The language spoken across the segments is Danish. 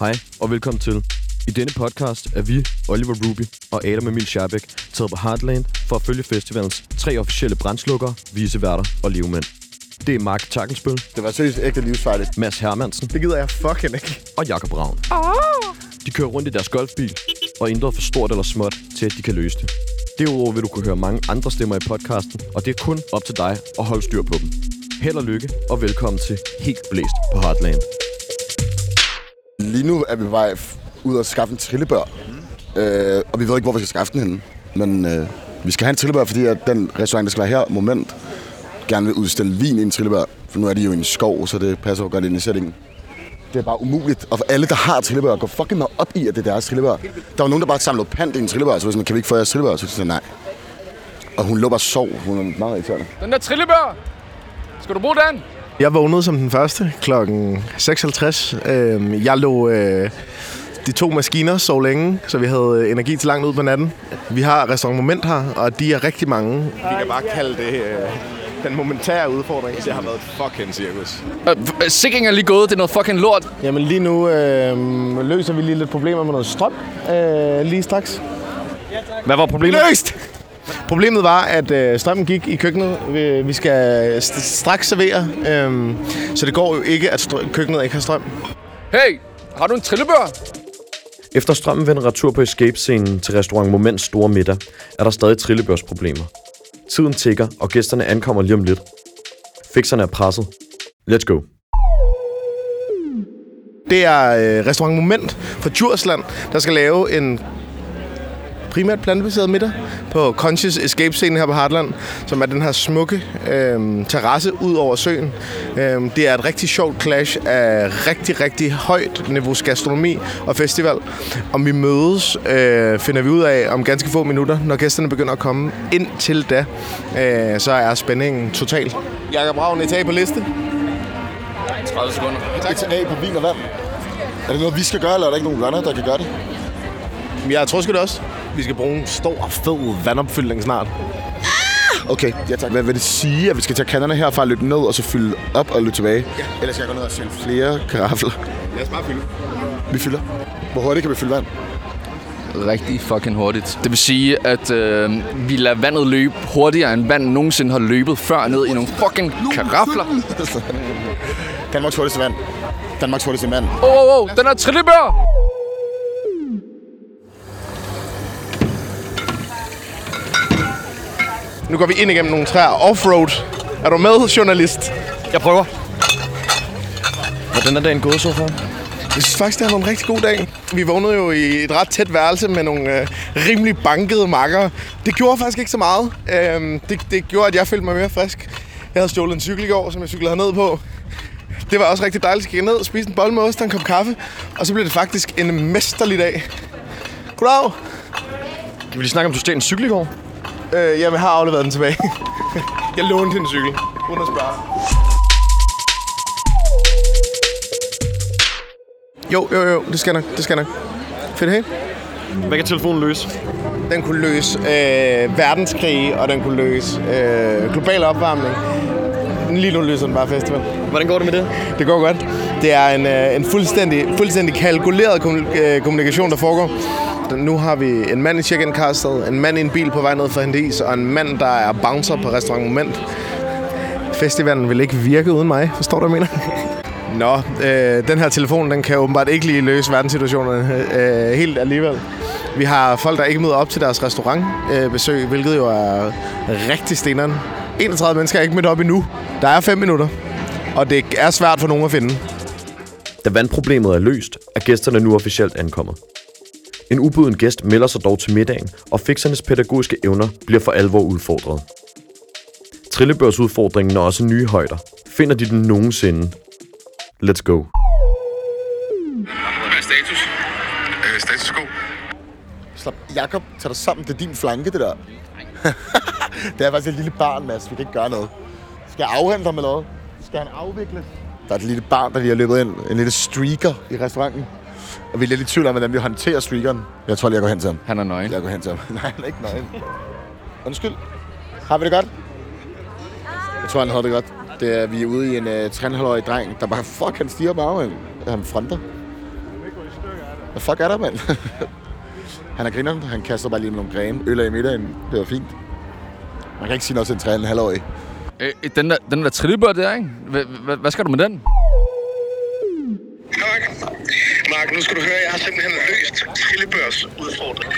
Hej og velkommen til. I denne podcast er vi, Oliver Ruby og Adam Emil Schabæk, taget på Heartland for at følge festivalens tre officielle brændslukkere, viseværter og livmænd. Det er Mark Takkelsbøl, Det var seriøst ægte livsfarligt. Mads Hermansen Det gider jeg fucking ikke. og Jakob Ravn. De kører rundt i deres golfbil og intet for stort eller småt til, at de kan løse det. Derudover vil du kunne høre mange andre stemmer i podcasten, og det er kun op til dig at holde styr på dem. Held og lykke, og velkommen til Helt Blæst på Heartland. Lige nu er vi på vej ud og skaffe en trillebør. Øh, og vi ved ikke, hvor vi skal skaffe den henne. Men øh, vi skal have en trillebør, fordi at den restaurant, der skal være her, Moment, gerne vil udstille vin i en trillebør. For nu er de jo i en skov, så det passer jo godt ind i sætningen. Det er bare umuligt. Og for alle, der har trillebør, går fucking meget op i, at det er deres trillebør. Der var nogen, der bare samlede pant i en trillebør, så var sådan, kan vi ikke få jeres trillebør? Så sagde nej. Og hun lå bare og sov. Hun er meget irriterende. Den der trillebør! Skal du bruge den? Jeg vågnede som den første klokken 6.50. Øhm, jeg lå øh, de to maskiner så længe, så vi havde øh, energi til langt ud på natten. Vi har restaurant Moment her, og de er rigtig mange. Vi kan bare kalde det øh, den momentære udfordring. Det har været et fucking cirkus. Øh, Sikringen er lige gået, det er noget fucking lort. Jamen lige nu øh, løser vi lige lidt problemer med noget strøm øh, lige straks. Hvad var problemet? Løst! Problemet var, at øh, strømmen gik i køkkenet. Vi, vi skal st- straks servere, øh, så det går jo ikke, at strø- køkkenet ikke har strøm. Hey, har du en trillebør? Efter strømmen vender retur på Escape-scenen til restaurant Moments store middag, er der stadig trillebørsproblemer. Tiden tigger, og gæsterne ankommer lige om lidt. Fixerne er presset. Let's go. Det er øh, restaurant Moment fra Djursland, der skal lave en primært plantebaseret middag på Conscious Escape scenen her på Heartland, som er den her smukke øh, terrasse ud over søen. Øh, det er et rigtig sjovt clash af rigtig, rigtig højt niveaus gastronomi og festival. Om vi mødes, øh, finder vi ud af om ganske få minutter, når gæsterne begynder at komme. Indtil da, øh, så er spændingen total. Jakob Ravn, etage på liste. 30 sekunder. Tak. A på vin og vand. Er det noget, vi skal gøre, eller er der ikke nogen runner, der kan gøre det? Jeg tror sgu det også. Vi skal bruge en stor, fed vandopfyldning snart. Okay, ja tak. Hvad vil det sige, at vi skal tage kanderne herfra, løbe ned og så fylde op og løbe tilbage? Ja. Eller skal jeg gå ned og fylde flere karafler? Lad os bare fylde. Vi fylder. Hvor hurtigt kan vi fylde vand? Rigtig fucking hurtigt. Det vil sige, at øh, vi lader vandet løbe hurtigere, end vand nogensinde har løbet før ned i nogle fucking karafler. Danmarks hurtigste vand. Danmarks hurtigste mand. Åh, oh, oh, den er trillebør! Nu går vi ind igennem nogle træer. Offroad. Er du med, journalist? Jeg prøver. Hvordan er dagen gået så far? Jeg synes faktisk, det har været en rigtig god dag. Vi vågnede jo i et ret tæt værelse med nogle øh, rimelig bankede makker. Det gjorde faktisk ikke så meget. Øhm, det, det gjorde, at jeg følte mig mere frisk. Jeg havde stjålet en cykel i går, som jeg cyklede herned på. Det var også rigtig dejligt at kigge ned, spise en bolle med ost og en kop kaffe. Og så blev det faktisk en mesterlig dag. Goddag. Kan vi lige snakke om, du stjal en cykel i går? Øh, jamen, jeg har afleveret den tilbage. jeg lånte en cykel, uden at spørge. Jo, jo, jo, det skal nok, det skal nok. Fedt, hey? Hvad kan telefonen løse? Den kunne løse øh, verdenskrig, og den kunne løse øh, global opvarmning. Lige nu løser den bare festival. Hvordan går det med det? Det går godt. Det er en, øh, en fuldstændig, fuldstændig kalkuleret øh, kommunikation, der foregår. Nu har vi en mand i check-in-kastet, en mand i en bil på vej ned for hente is, og en mand, der er bouncer på restaurant Moment. Festivalen vil ikke virke uden mig, forstår du, hvad jeg mener? Nå, øh, den her telefon, den kan åbenbart ikke lige løse verdenssituationen øh, øh helt alligevel. Vi har folk, der ikke møder op til deres restaurantbesøg, øh, besøg, hvilket jo er rigtig steneren. 31 mennesker er ikke mødt op endnu. Der er 5 minutter, og det er svært for nogen at finde. Da vandproblemet er løst, er gæsterne nu officielt ankommet. En ubuden gæst melder sig dog til middagen, og fixernes pædagogiske evner bliver for alvor udfordret. Trillebørsudfordringen når også nye højder. Finder de den nogensinde? Let's go. Hvad er status? Øh, status go. Slap. Jakob, tag dig sammen. Det er din flanke, det der. det er faktisk et lille barn, Mads. Vi kan ikke gøre noget. Skal jeg afhente ham eller noget? Skal han afvikle? Der er et lille barn, der lige har løbet ind. En lille streaker i restauranten. Og vi er lidt i tvivl om, hvordan vi håndterer streakeren. Jeg tror lige, jeg går hen til ham. Han er nøgen. Jeg går hen til ham. Nej, han er ikke nøgen. Undskyld. Har vi det godt? Jeg tror, han har det godt. Det er, vi er ude i en uh, 3,5-årig dreng, der bare, fuck, han stiger bare, man. Han fronter. Hvad fuck er der, mand? han er grineren. Han kaster bare lige med nogle grene. Øl af i middagen. Det var fint. Man kan ikke sige noget til en træne en halvårig. Øh, den der, den der trillebør der, ikke? Hvad skal du med den? Mark, nu skal du høre, jeg har simpelthen løst Trillebørs udfordring.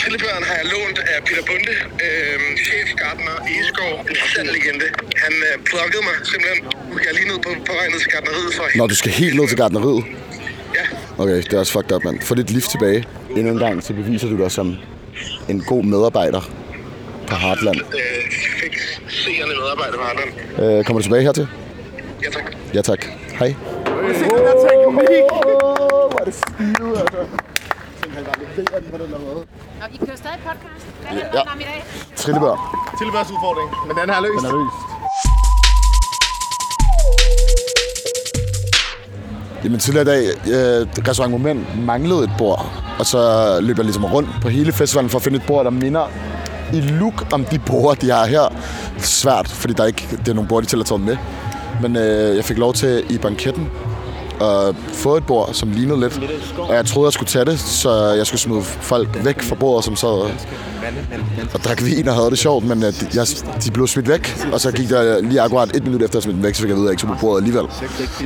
Trillebøren har jeg lånt af Peter Bunde, øh, chefgartner i Eskov, en sand legende. Han øh, plukkede mig simpelthen. Nu er jeg lige ned på, på vej ned til gartneriet for Når du skal helt ned til gardneriet. Ja, Okay, det er også fucked up, mand. Få dit lift tilbage. Endnu en gang, så beviser du dig som en god medarbejder på Heartland. øh, fik seerne medarbejder på Harland. Øh, kommer du tilbage hertil? Ja, tak. Ja, tak. Hej. Nå, I kører stadig podcast. Hvad handler Ja. den om i dag? Trillebør. Trillebørs udfordring, men den har jeg løst. Den er løst. Jamen tidligere i dag, øh, restaurant Moment manglede et bord, og så løb jeg ligesom rundt på hele festivalen for at finde et bord, der minder i look om de bord, de har her. Svært, fordi der er ikke, det er nogle bord, de til at tage med. Men øh, jeg fik lov til i banketten at få et bord, som lignede lidt. Og jeg troede, jeg skulle tage det, så jeg skulle smide folk væk fra bordet, som sad og, og drak vin og havde det sjovt. Men øh, de, jeg, de blev smidt væk, og så gik der lige akkurat et minut efter, at jeg dem væk, så fik jeg vide, at jeg ikke skulle på bordet alligevel.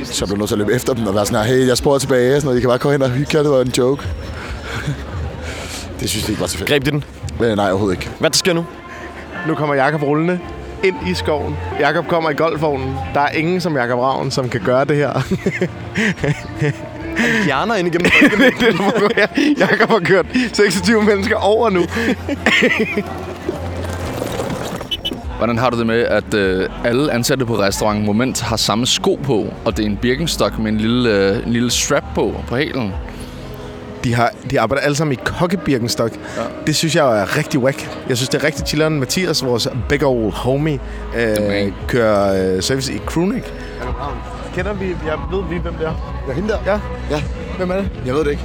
Så jeg blev nødt til at løbe efter dem og være sådan her, hey, jeg sporer tilbage, sådan noget, I kan bare komme hen og hygge jer, det var en joke. det synes jeg ikke var så fedt. Greb de den? Øh, nej, overhovedet ikke. Hvad der sker nu? Nu kommer Jakob rullende ind i skoven. Jakob kommer i golfvognen. Der er ingen som Jakob Ravn, som kan gøre det her. Hjerner ind igennem det er det, jeg- Jakob har kørt 26 mennesker over nu. Hvordan har du det med, at øh, alle ansatte på restaurant Moment har samme sko på, og det er en Birkenstock med en lille, øh, en lille strap på på hælen? De, har, de arbejder alle sammen i kokkebirkenstok. Ja. Det synes jeg er rigtig whack. Jeg synes, det er rigtig chilleren. Mathias, vores big old homie, øh, kører øh, service i Kronik. Kender vi, jeg ved vi, hvem det er? Ja, hende der? Ja. Ja, Hvem er det? jeg ved det ikke.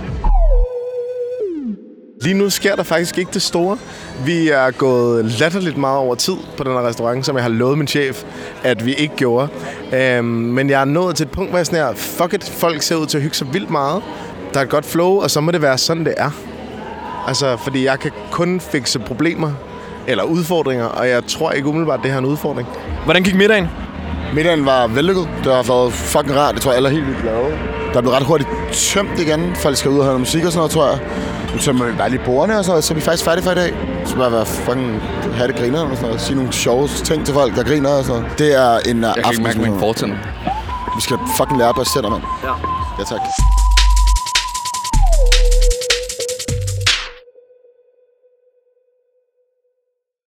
Lige nu sker der faktisk ikke det store. Vi er gået latterligt meget over tid på den her restaurant, som jeg har lovet min chef, at vi ikke gjorde. Øhm, men jeg er nået til et punkt, hvor jeg sådan her, fuck it, folk ser ud til at hygge sig vildt meget. Der er et godt flow, og så må det være sådan, det er. Altså, fordi jeg kan kun fikse problemer eller udfordringer, og jeg tror ikke umiddelbart, det her er en udfordring. Hvordan gik middagen? Middagen var vellykket. Det har været fucking rart. Det tror jeg, alle er helt vildt glade. Der er blevet ret hurtigt tømt igen. Folk skal ud og høre noget musik og sådan noget, tror jeg. Nu tømmer vi bare lige bordene og sådan noget, så er vi faktisk færdige for i dag. Så bare være fucking have det griner og sådan noget. Sige nogle sjove ting til folk, der griner og sådan noget. Det er en uh, Jeg kan ikke mærke mine fortænder. Vi skal fucking lære på os selv, mand. Ja. Ja, tak.